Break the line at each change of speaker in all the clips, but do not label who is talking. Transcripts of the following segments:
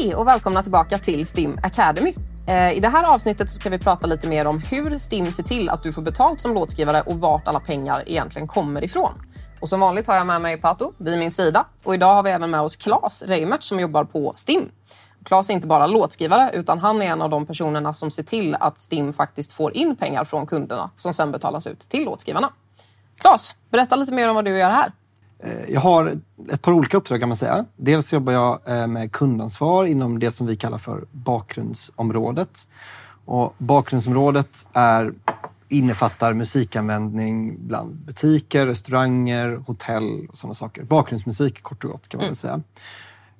Hej och välkomna tillbaka till STIM Academy. Eh, I det här avsnittet ska vi prata lite mer om hur STIM ser till att du får betalt som låtskrivare och vart alla pengar egentligen kommer ifrån. Och som vanligt har jag med mig Pato vid min sida och idag har vi även med oss Claes Reimert som jobbar på STIM. Claes är inte bara låtskrivare utan han är en av de personerna som ser till att STIM faktiskt får in pengar från kunderna som sen betalas ut till låtskrivarna. Claes, berätta lite mer om vad du gör här.
Eh, jag har ett par olika uppdrag kan man säga. Dels jobbar jag eh, med kundansvar inom det som vi kallar för bakgrundsområdet. Och bakgrundsområdet är, innefattar musikanvändning bland butiker, restauranger, hotell och sådana saker. Bakgrundsmusik kort och gott kan man väl säga.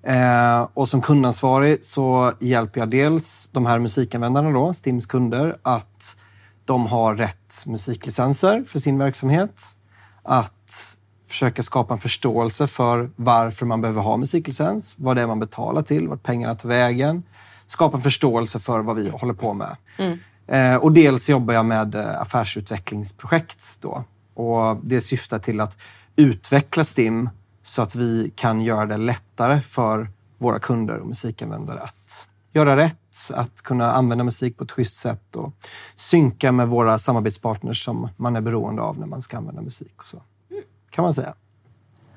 Eh, och som kundansvarig så hjälper jag dels de här musikanvändarna, då, Stims kunder, att de har rätt musiklicenser för sin verksamhet. Att försöka skapa en förståelse för varför man behöver ha musiklicens, vad det är man betalar till, vart pengarna tar vägen. Skapa en förståelse för vad vi håller på med. Mm. Eh, och dels jobbar jag med eh, affärsutvecklingsprojekt. Då. Och det syftar till att utveckla STIM så att vi kan göra det lättare för våra kunder och musikanvändare att göra rätt, att kunna använda musik på ett schysst sätt och synka med våra samarbetspartners som man är beroende av när man ska använda musik. Och så kan man säga.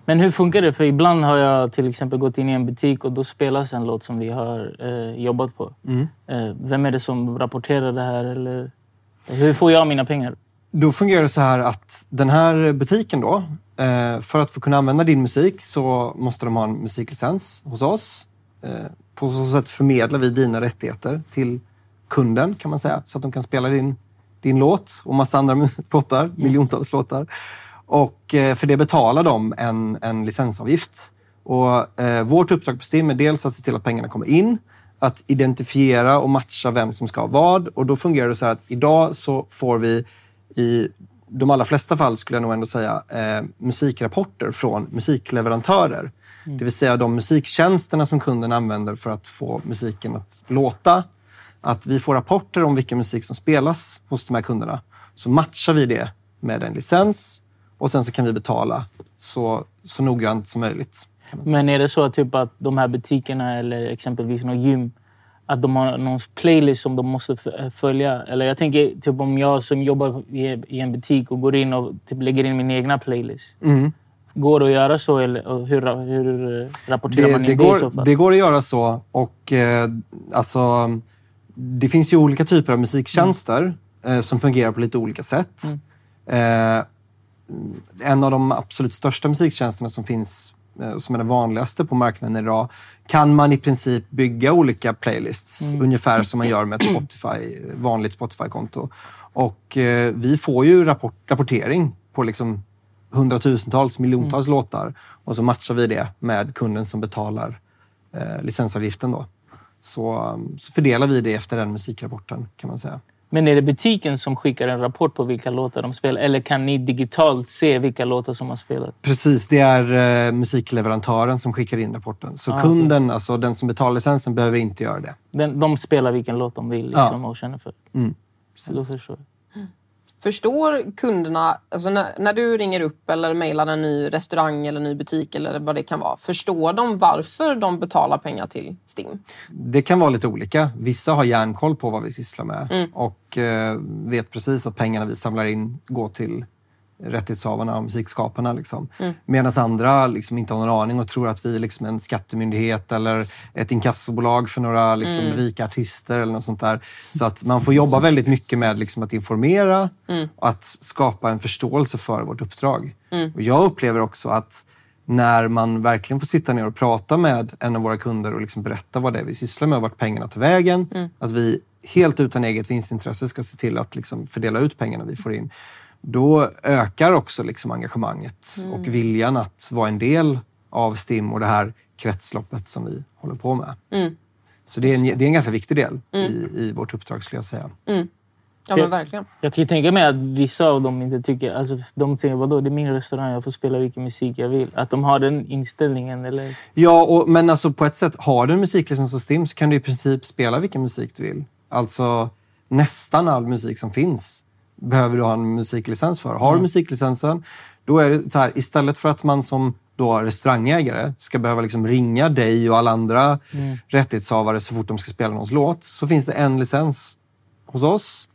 Men hur funkar det? För ibland har jag till exempel gått in i en butik och då spelas en låt som vi har eh, jobbat på. Mm. Eh, vem är det som rapporterar det här? Eller hur får jag mina pengar?
Då fungerar det så här att den här butiken då, eh, för att få kunna använda din musik så måste de ha en musiklicens hos oss. Eh, på så sätt förmedlar vi dina rättigheter till kunden kan man säga, så att de kan spela din, din låt och massa andra låtar, miljontals låtar. Och eh, för det betalar de en, en licensavgift. Och, eh, vårt uppdrag på STIM är dels att se till att pengarna kommer in, att identifiera och matcha vem som ska ha vad. Och då fungerar det så här att idag så får vi i de allra flesta fall, skulle jag nog ändå säga, eh, musikrapporter från musikleverantörer. Mm. Det vill säga de musiktjänsterna som kunden använder för att få musiken att låta. Att vi får rapporter om vilken musik som spelas hos de här kunderna. Så matchar vi det med en licens och sen så kan vi betala så, så noggrant som möjligt.
Men är det så typ att de här butikerna eller exempelvis något gym att de har någon playlist som de måste följa? Eller jag tänker typ om jag som jobbar i en butik och går in och typ lägger in min egna playlist. Mm. Går det att göra så eller hur, hur rapporterar
det,
man
det,
in
går,
det i så fall?
Det går att göra så och eh, alltså, det finns ju olika typer av musiktjänster mm. eh, som fungerar på lite olika sätt. Mm. Eh, en av de absolut största musiktjänsterna som finns eh, som är den vanligaste på marknaden idag, kan man i princip bygga olika playlists. Mm. Ungefär som man gör med ett Spotify, vanligt Spotify-konto. Och eh, vi får ju rapport, rapportering på liksom hundratusentals, miljontals mm. låtar. Och så matchar vi det med kunden som betalar eh, licensavgiften. Då. Så, så fördelar vi det efter den musikrapporten kan man säga.
Men är det butiken som skickar en rapport på vilka låtar de spelar? Eller kan ni digitalt se vilka låtar som har spelat?
Precis, det är eh, musikleverantören som skickar in rapporten. Så ah, kunden, okay. alltså den som betalar licensen, behöver inte göra det.
Den, de spelar vilken låt de vill liksom, ja. och känner för? Mm,
precis. Då förstår
Förstår kunderna, alltså när, när, du ringer upp eller mejlar en ny restaurang eller ny butik eller vad det kan vara, förstår de varför de betalar pengar till STIM?
Det kan vara lite olika. Vissa har järnkoll på vad vi sysslar med mm. och eh, vet precis att pengarna vi samlar in går till rättighetshavarna och musikskaparna. Liksom. Mm. Medan andra liksom inte har någon aning och tror att vi är liksom en skattemyndighet eller ett inkassobolag för några liksom, mm. rika artister eller något sånt där. Så att man får jobba väldigt mycket med liksom, att informera mm. och att skapa en förståelse för vårt uppdrag. Mm. Och jag upplever också att när man verkligen får sitta ner och prata med en av våra kunder och liksom berätta vad det är vi sysslar med och vart pengarna tar vägen. Mm. Att vi helt utan eget vinstintresse ska se till att liksom fördela ut pengarna vi får in då ökar också liksom engagemanget mm. och viljan att vara en del av STIM och det här kretsloppet som vi håller på med. Mm. Så det är, en, det är en ganska viktig del mm. i, i vårt uppdrag skulle jag säga.
Mm. Ja men verkligen.
Jag, jag kan ju tänka mig att vissa av dem inte tycker... Alltså, de tänker vadå, det är min restaurang, jag får spela vilken musik jag vill. Att de har den inställningen eller?
Ja, och, men alltså på ett sätt, har du en musiklicens hos STIM så kan du i princip spela vilken musik du vill. Alltså nästan all musik som finns behöver du ha en musiklicens för. Har du mm. musiklicensen, då är det så här, istället för att man som då restaurangägare ska behöva liksom ringa dig och alla andra mm. rättighetshavare så fort de ska spela någons låt, så finns det en licens hos oss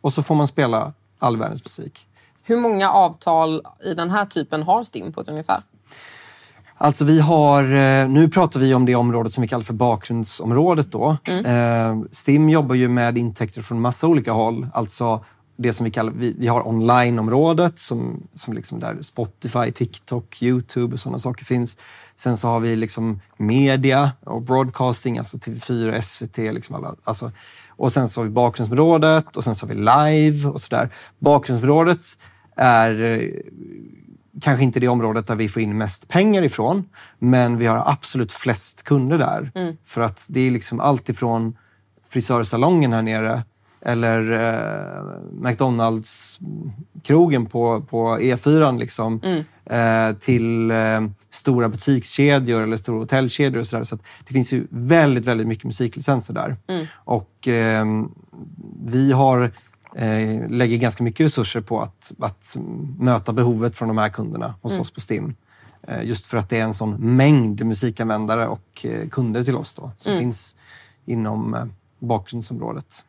och så får man spela all världens musik.
Hur många avtal i den här typen har Stim på ett ungefär?
Alltså vi har, eh, nu pratar vi om det området som vi kallar för bakgrundsområdet. Då. Mm. Eh, Stim jobbar ju med intäkter från massa olika håll. Alltså det som vi kallar, vi, vi har online-området som, som liksom där Spotify, TikTok, Youtube och sådana saker finns. Sen så har vi liksom media och broadcasting, alltså TV4, SVT. Liksom alla, alltså, och sen så har vi bakgrundsområdet och sen så har vi live och sådär. Bakgrundsområdet är eh, kanske inte det området där vi får in mest pengar ifrån, men vi har absolut flest kunder där. Mm. För att det är liksom allt ifrån frisörsalongen här nere eller eh, McDonalds-krogen på, på E4 liksom, mm. eh, till eh, stora butikskedjor eller stora hotellkedjor och sådär. Så det finns ju väldigt, väldigt mycket musiklicenser där. Mm. Och ehm, vi har eh, lägger ganska mycket resurser på att, att möta behovet från de här kunderna hos mm. oss på STIM. Eh, just för att det är en sån mängd musikanvändare och eh, kunder till oss då, som mm. finns inom bakgrundsområdet.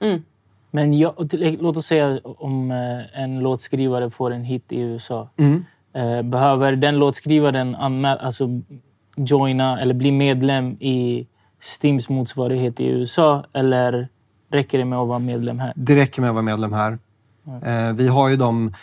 Men jag, låt oss säga om eh, en låtskrivare får en hit i USA. Mm. Eh, behöver den låtskrivaren anmäla, alltså joina eller bli medlem i Stims motsvarighet i USA? Eller räcker det med att vara medlem här?
Det räcker med att vara medlem här. Mm. Vi har ju de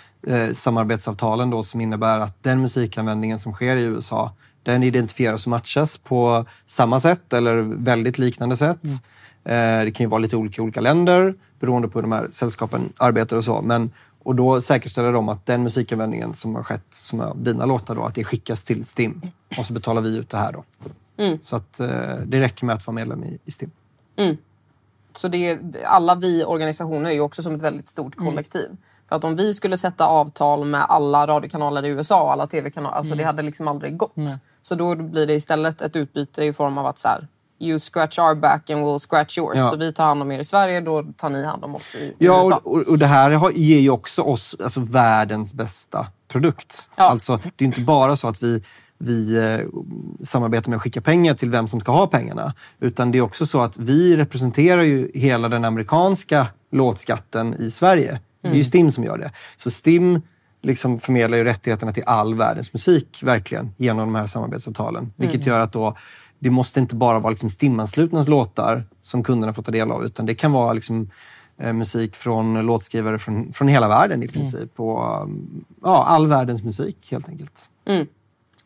samarbetsavtalen då som innebär att den musikanvändningen som sker i USA, den identifieras och matchas på samma sätt eller väldigt liknande sätt. Mm. Det kan ju vara lite olika i olika länder beroende på hur de här sällskapen arbetar och så. Men, och då säkerställer de att den musikanvändningen som har skett som är dina låtar, då, att det skickas till STIM. Och så betalar vi ut det här då. Mm. Så att eh, det räcker med att vara medlem i, i STIM. Mm.
Så det är, alla vi organisationer är ju också som ett väldigt stort mm. kollektiv. Mm. För att om vi skulle sätta avtal med alla radiokanaler i USA och alla tv-kanaler, alltså det mm. hade liksom aldrig gått. Så då blir det istället ett utbyte i form av att så här, you scratch our back and we'll scratch yours. Ja. Så vi tar hand om er i Sverige, då tar ni hand om oss i,
ja, USA. Och, och det här ger ju också oss alltså, världens bästa produkt. Ja. Alltså, det är inte bara så att vi vi eh, samarbetar med att skicka pengar till vem som ska ha pengarna. Utan det är också så att vi representerar ju hela den amerikanska låtskatten i Sverige. Mm. Det är ju mm. STIM som gör det. Så STIM liksom förmedlar ju rättigheterna till all världens musik verkligen genom de här samarbetsavtalen. Vilket mm. gör att då det måste inte bara vara liksom STIM-anslutnas låtar som kunderna får ta del av, utan det kan vara liksom, eh, musik från låtskrivare från, från hela världen i mm. princip. Mm. Och, ja, all världens musik helt enkelt. Mm.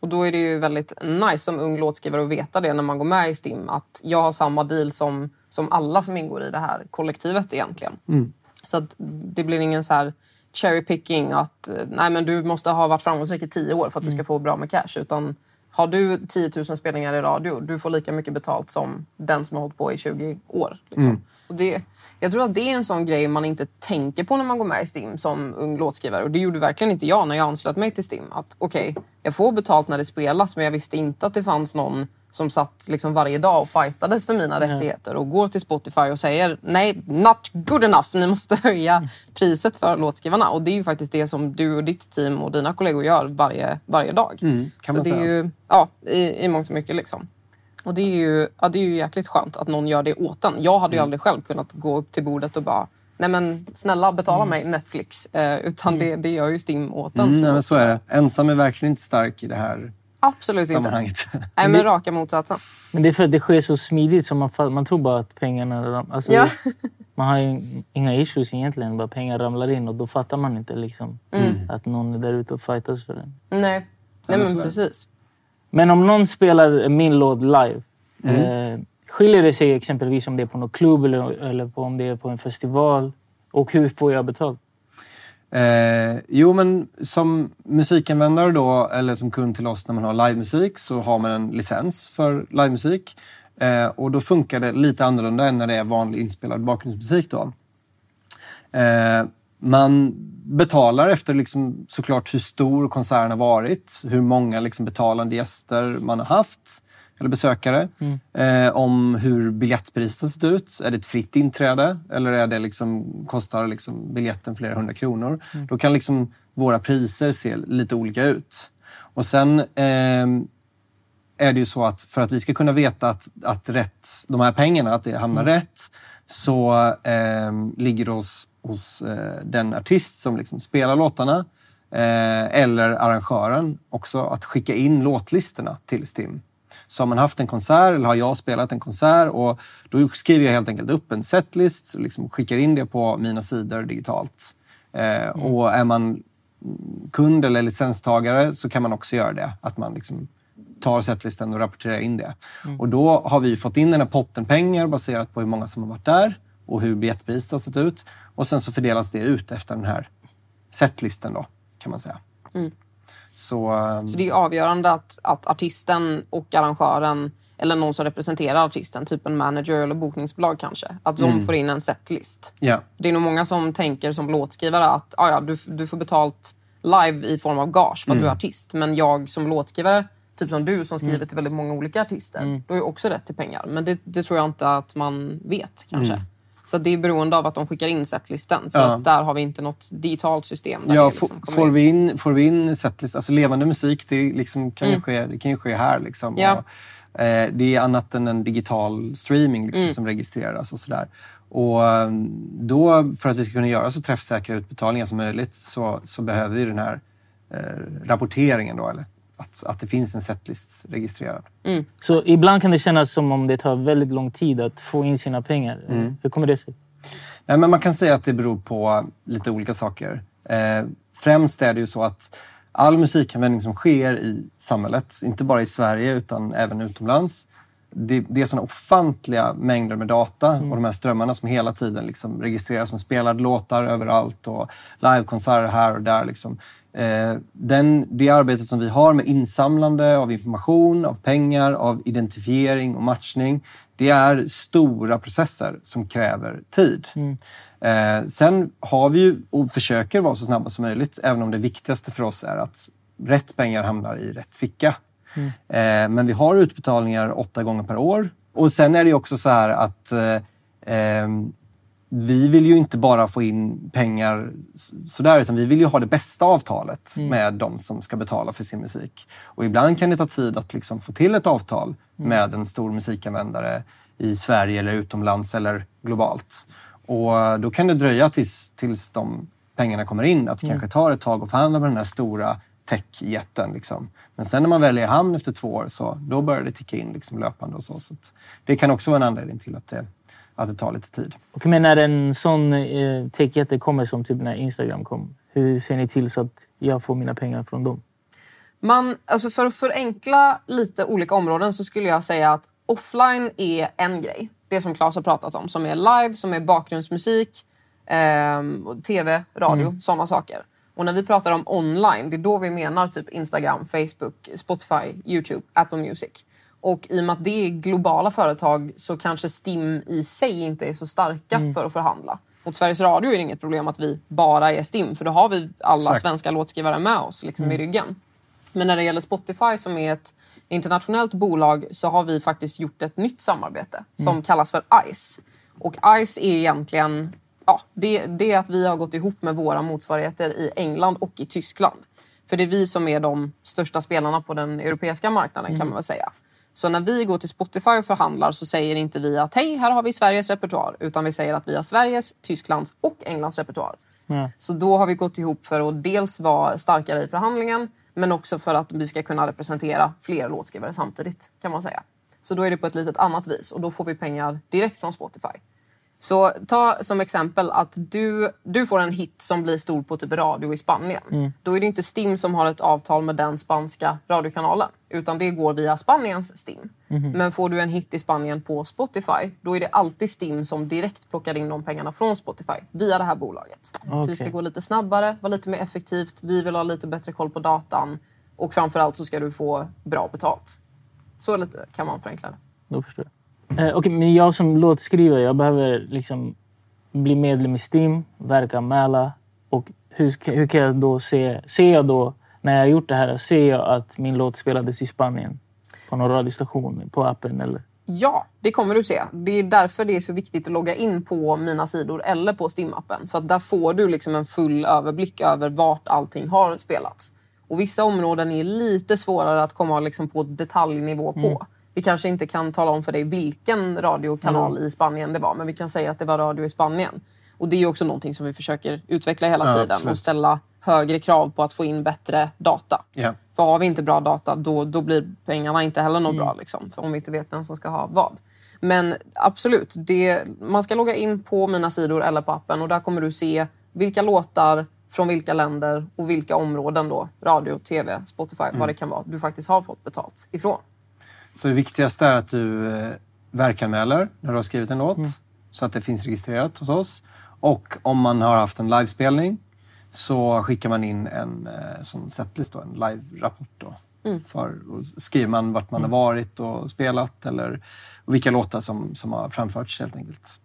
Och då är det ju väldigt nice som ung låtskrivare att veta det när man går med i STIM. Att jag har samma deal som, som alla som ingår i det här kollektivet egentligen. Mm. Så att det blir ingen så här cherry picking att nej men du måste ha varit framgångsrik i tio år för att du ska mm. få bra med cash. Utan har du 10 000 spelningar i radio, du får lika mycket betalt som den som har hållit på i 20 år. Liksom. Mm. Och det, jag tror att det är en sån grej man inte tänker på när man går med i STIM som ung låtskrivare. Och det gjorde verkligen inte jag när jag anslöt mig till STIM. Att okej, okay, jag får betalt när det spelas men jag visste inte att det fanns någon som satt liksom varje dag och fightades för mina mm. rättigheter och går till Spotify och säger nej, not good enough, ni måste höja mm. priset för låtskrivarna. Och det är ju faktiskt det som du och ditt team och dina kollegor gör varje, varje dag. Mm, Så det är ju, ja, i, i mångt och mycket liksom. Och det är, ju, ja, det är ju jäkligt skönt att någon gör det åt en. Jag hade ju mm. aldrig själv kunnat gå upp till bordet och bara Nej men snälla betala mm. mig Netflix. Eh, utan det, det gör ju Stim åt en.
Mm, nej, men så är det. Ensam är verkligen inte stark i det här
Absolut inte. Nej, men raka motsatsen.
Men det är för att det sker så smidigt så man, man tror bara att pengarna... Alltså, ja. man har ju inga issues egentligen. Bara pengar ramlar in och då fattar man inte liksom, mm. att någon är där ute och fightas för den.
Nej, Nej men precis.
Men om någon spelar min låt live. Mm. Eh, skiljer det sig exempelvis om det är på någon klubb eller, eller på, om det är på en festival? Och hur får jag betalt?
Eh, jo, men som musikanvändare då, eller som kund till oss när man har livemusik, så har man en licens för livemusik. Eh, och då funkar det lite annorlunda än när det är vanlig inspelad bakgrundsmusik. Då. Eh, man betalar efter liksom såklart hur stor konserten har varit, hur många liksom betalande gäster man har haft eller besökare. Mm. Eh, om hur biljettpriset har sett ut. Är det ett fritt inträde eller är det liksom, kostar liksom biljetten flera hundra kronor? Mm. Då kan liksom våra priser se lite olika ut. Och sen ehm, är det ju så att för att vi ska kunna veta att, att rätt, de här pengarna, att det hamnar rätt, så ehm, ligger det hos, hos eh, den artist som liksom spelar låtarna eh, eller arrangören också att skicka in låtlistorna till STIM. Så har man haft en konsert eller har jag spelat en konsert och då skriver jag helt enkelt upp en setlist och liksom skickar in det på mina sidor digitalt. Eh, Och är man kund eller licenstagare så kan man också göra det. Att man liksom tar setlisten och rapporterar in det. Och då har vi fått in den här potten pengar baserat på hur många som har varit där och hur biljettpriset har sett ut. Och sen så fördelas det ut efter den här setlisten då, kan man säga. Så,
Så det är ju avgörande att, att artisten och arrangören eller någon som representerar artisten, typ en manager eller bokningsbolag kanske, att de får in en setlist.
ja.
Det är nog många som tänker som låtskrivare att ah, ja, du, du får betalt live i form av gage för att du är artist. Men jag som låtskrivare, typ som du som skriver till väldigt många olika artister, du har ju också rätt till pengar. Men det, det tror jag inte att man vet kanske. Så det är beroende av att de skickar in setlisten. För
Ja.
att där har vi inte något digitalt system. Där
Ja,
liksom
får, vi in, får vi in setlist, alltså levande musik, det, liksom kan, ju ske, det kan ju ske här. Liksom.
Ja.
Och, eh, det är annat än en digital streaming liksom, som registreras och sådär. Och eh, då, för att vi ska kunna göra så träffsäkra utbetalningar som möjligt så, så behöver vi den här eh, rapporteringen då, eller att, att det finns en setlist registrerad.
Så ibland kan det kännas som om det tar väldigt lång tid att få in sina pengar. Hur kommer det sig?
Nej, men man kan säga att det beror på lite olika saker. Eh, främst är det ju så att all musikanvändning som sker i samhället, inte bara i Sverige utan även utomlands, det, det är såna ofantliga mängder med data och de här strömmarna som hela tiden liksom registreras som spelade låtar överallt och livekonserter här och där. Liksom. Eh, den, det arbetet som vi har med insamlande av information, av pengar, av identifiering och matchning, det är stora processer som kräver tid. Eh, sen har vi ju och försöker vara så snabba som möjligt, även om det viktigaste för oss är att rätt pengar hamnar i rätt ficka. Eh, men vi har utbetalningar åtta gånger per år. Och sen är det också så här att eh, ehm, vi vill ju inte bara få in pengar sådär, utan vi vill ju ha det bästa avtalet med de som ska betala för sin musik. Och ibland kan det ta tid att liksom få till ett avtal med en stor musikanvändare i Sverige eller utomlands eller globalt. Och då kan det dröja tills, tills de pengarna kommer in. Att det kanske tar ett tag att förhandla med den här stora techjätten. Liksom. Men sen när man väl är i hamn efter två år, så då börjar det ticka in liksom löpande och så. så att det kan också vara en anledning till att det, att det tar lite tid.
Och men när en sån eh, techjätte kommer som typ när Instagram kom, hur ser ni till så att jag får mina pengar från dem?
Man, alltså för att förenkla lite olika områden så skulle jag säga att offline är en grej. Det som Claes har pratat om, som är live, som är bakgrundsmusik, ehm, och tv, radio, sådana saker. Och när vi pratar om online, det är då vi menar typ Instagram, Facebook, Spotify, YouTube, Apple Music. Och i och med att det är globala företag så kanske STIM i sig inte är så starka för att förhandla. Mot Sveriges Radio är det inget problem att vi bara är STIM, för då har vi alla
Exakt.
svenska låtskrivare med oss liksom, i ryggen. Men när det gäller Spotify som är ett internationellt bolag så har vi faktiskt gjort ett nytt samarbete som kallas för ICE. Och ICE är egentligen ja, det, det är att vi har gått ihop med våra motsvarigheter i England och i Tyskland. För det är vi som är de största spelarna på den europeiska marknaden kan man väl säga. Så när vi går till Spotify och förhandlar så säger inte vi att hej, här har vi Sveriges repertoar. Utan vi säger att vi har Sveriges, Tysklands och Englands repertoar.
Ja.
Så då har vi gått ihop för att dels vara starkare i förhandlingen men också för att vi ska kunna representera fler låtskrivare samtidigt kan man säga. Så då är det på ett litet annat vis och då får vi pengar direkt från Spotify. Så ta som exempel att du, du får en hit som blir stor på typ radio i Spanien. Då är det inte Stim som har ett avtal med den spanska radiokanalen. Utan det går via Spaniens Stim. Men får du en hit i Spanien på Spotify, då är det alltid Stim som direkt plockar in de pengarna från Spotify via det här bolaget. Så det ska gå lite snabbare, vara lite mer effektivt. Vi vill ha lite bättre koll på datan. Och framförallt så ska du få bra betalt. Så lite kan man förenkla det.
Då förstår jag. Eh, Okej, men jag som låtskrivare, jag behöver liksom bli medlem i STIM, verka Mäla. Och hur, hur kan jag då se, ser jag då, när jag har gjort det här, ser jag att min låt spelades i Spanien? På någon radiostation, på appen eller?
Ja, det kommer du se. Det är därför det är så viktigt att logga in på mina sidor eller på Stim-appen. För att där får du liksom en full överblick över vart allting har spelats. Och vissa områden är lite svårare att komma liksom på detaljnivå på.
Mm.
Vi kanske inte kan tala om för dig vilken radiokanal
Mm.
i Spanien det var, men vi kan säga att det var radio i Spanien. Och det är också någonting som vi försöker utveckla hela
Ja,
tiden
absolut.
och ställa högre krav på att få in bättre data.
Ja.
För har vi inte bra data, då, då blir pengarna inte heller något
Mm.
bra. Liksom, för om vi inte vet vem som ska ha vad. Men absolut, det, man ska logga in på mina sidor eller på appen och där kommer du se vilka låtar från vilka länder och vilka områden då, radio, tv, Spotify,
Mm.
vad det kan vara, du faktiskt har fått betalt ifrån.
Så det viktigaste är att du eh, verkanmäler när du har skrivit en låt
Mm.
så att det finns registrerat hos oss. Och om man har haft en livespelning så skickar man in en eh, som setlist, då, en live-rapport. Då,
Mm.
för, och skriver man vart man har varit och spelat eller och vilka låtar som, som har framförts helt enkelt.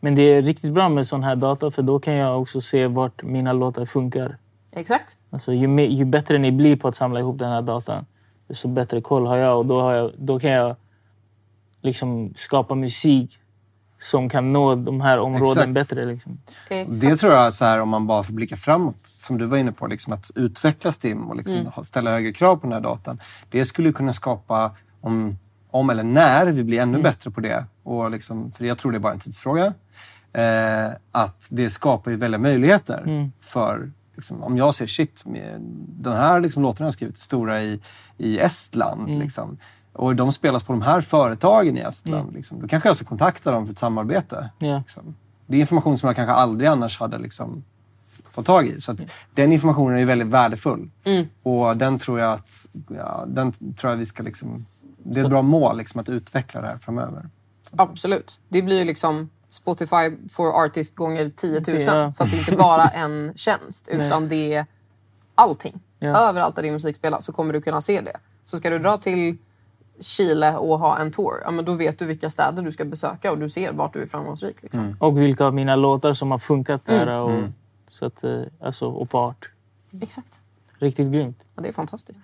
Men det är riktigt bra med sån här data för då kan jag också se vart mina låtar funkar.
Exakt.
Alltså, ju, mer, ju bättre ni blir på att samla ihop den här datan, desto bättre koll har jag. Och då, har jag, då kan jag liksom skapa musik som kan nå de här områdena
Exakt.
bättre. Liksom.
Exakt.
Det tror jag, så här, om man bara får blicka framåt, som du var inne på, liksom att utveckla STIM och liksom
Mm.
ställa högre krav på den här datan. Det skulle kunna skapa, om, om eller när vi blir ännu bättre på det, och liksom, för jag tror det är bara en tidsfråga, eh, att det skapar ju väldiga möjligheter
Mm.
för Liksom, om jag ser shit, den här liksom, låten har jag skrivit stora i, i Estland.
Mm.
Liksom, och de spelas på de här företagen i Estland. Liksom, då kanske jag ska kontakta dem för ett samarbete.
Ja.
Liksom. Det är information som jag kanske aldrig annars hade liksom, fått tag i. Så att den informationen är väldigt värdefull. Och den tror jag att ja, den tror jag vi ska... Liksom, det är ett bra mål liksom, att utveckla det här framöver.
Absolut. Det blir ju liksom Spotify for Artist gånger 10 000.
Ja.
För att det inte bara är en tjänst, utan det är allting.
Ja.
Överallt där din musik spelas så kommer du kunna se det. Så ska du dra till Chile och ha en tour, ja, men då vet du vilka städer du ska besöka och du ser vart du är framgångsrik. Liksom.
Och vilka av mina låtar som har funkat där.
Mm.
Och, Så att, eh, alltså, och på art.
Exakt.
Riktigt grymt.
Ja, det är fantastiskt.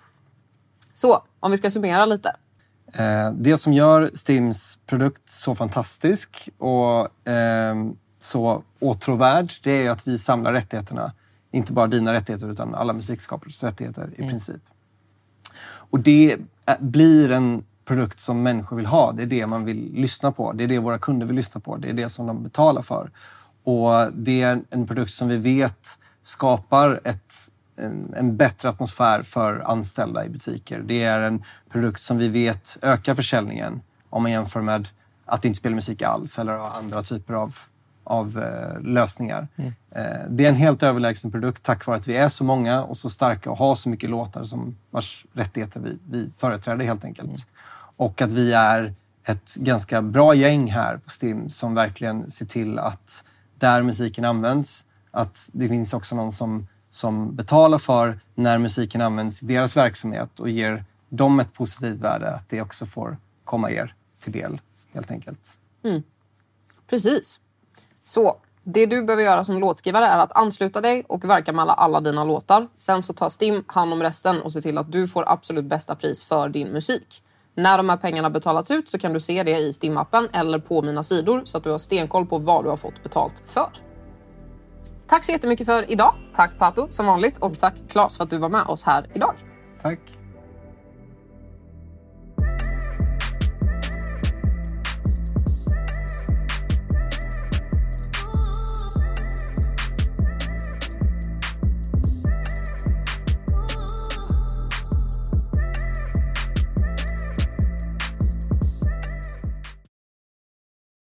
Så, om vi ska summera lite.
Eh, det som gör Stims produkt så fantastisk och eh, så åtråvärd, det är att vi samlar rättigheterna. Inte bara dina rättigheter utan alla musikskapares rättigheter i princip. Och det är, blir en produkt som människor vill ha. Det är det man vill lyssna på. Det är det våra kunder vill lyssna på. Det är det som de betalar för. Och det är en produkt som vi vet skapar ett, en, en bättre atmosfär för anställda i butiker. Det är en produkt som vi vet ökar försäljningen om man jämför med att inte spela musik alls eller andra typer av, av eh, lösningar. Eh, det är en helt överlägsen produkt tack vare att vi är så många och så starka och har så mycket låtar som vars rättigheter vi, vi företräder helt enkelt. Och att vi är ett ganska bra gäng här på STIM som verkligen ser till att där musiken används, att det finns också någon som, som betalar för när musiken används i deras verksamhet och ger dem ett positivt värde, att det också får komma er till del helt enkelt. Mm.
Precis. Så, det du behöver göra som låtskrivare är att ansluta dig och verka med alla, alla dina låtar. Sen så tar Stim hand om resten och ser till att du får absolut bästa pris för din musik. När de här pengarna betalats ut så kan du se det i Stim-appen eller på mina sidor så att du har stenkoll på vad du har fått betalt för. Tack så jättemycket för idag. Tack Pato som vanligt och tack Claes för att du var med oss här idag.
Tack!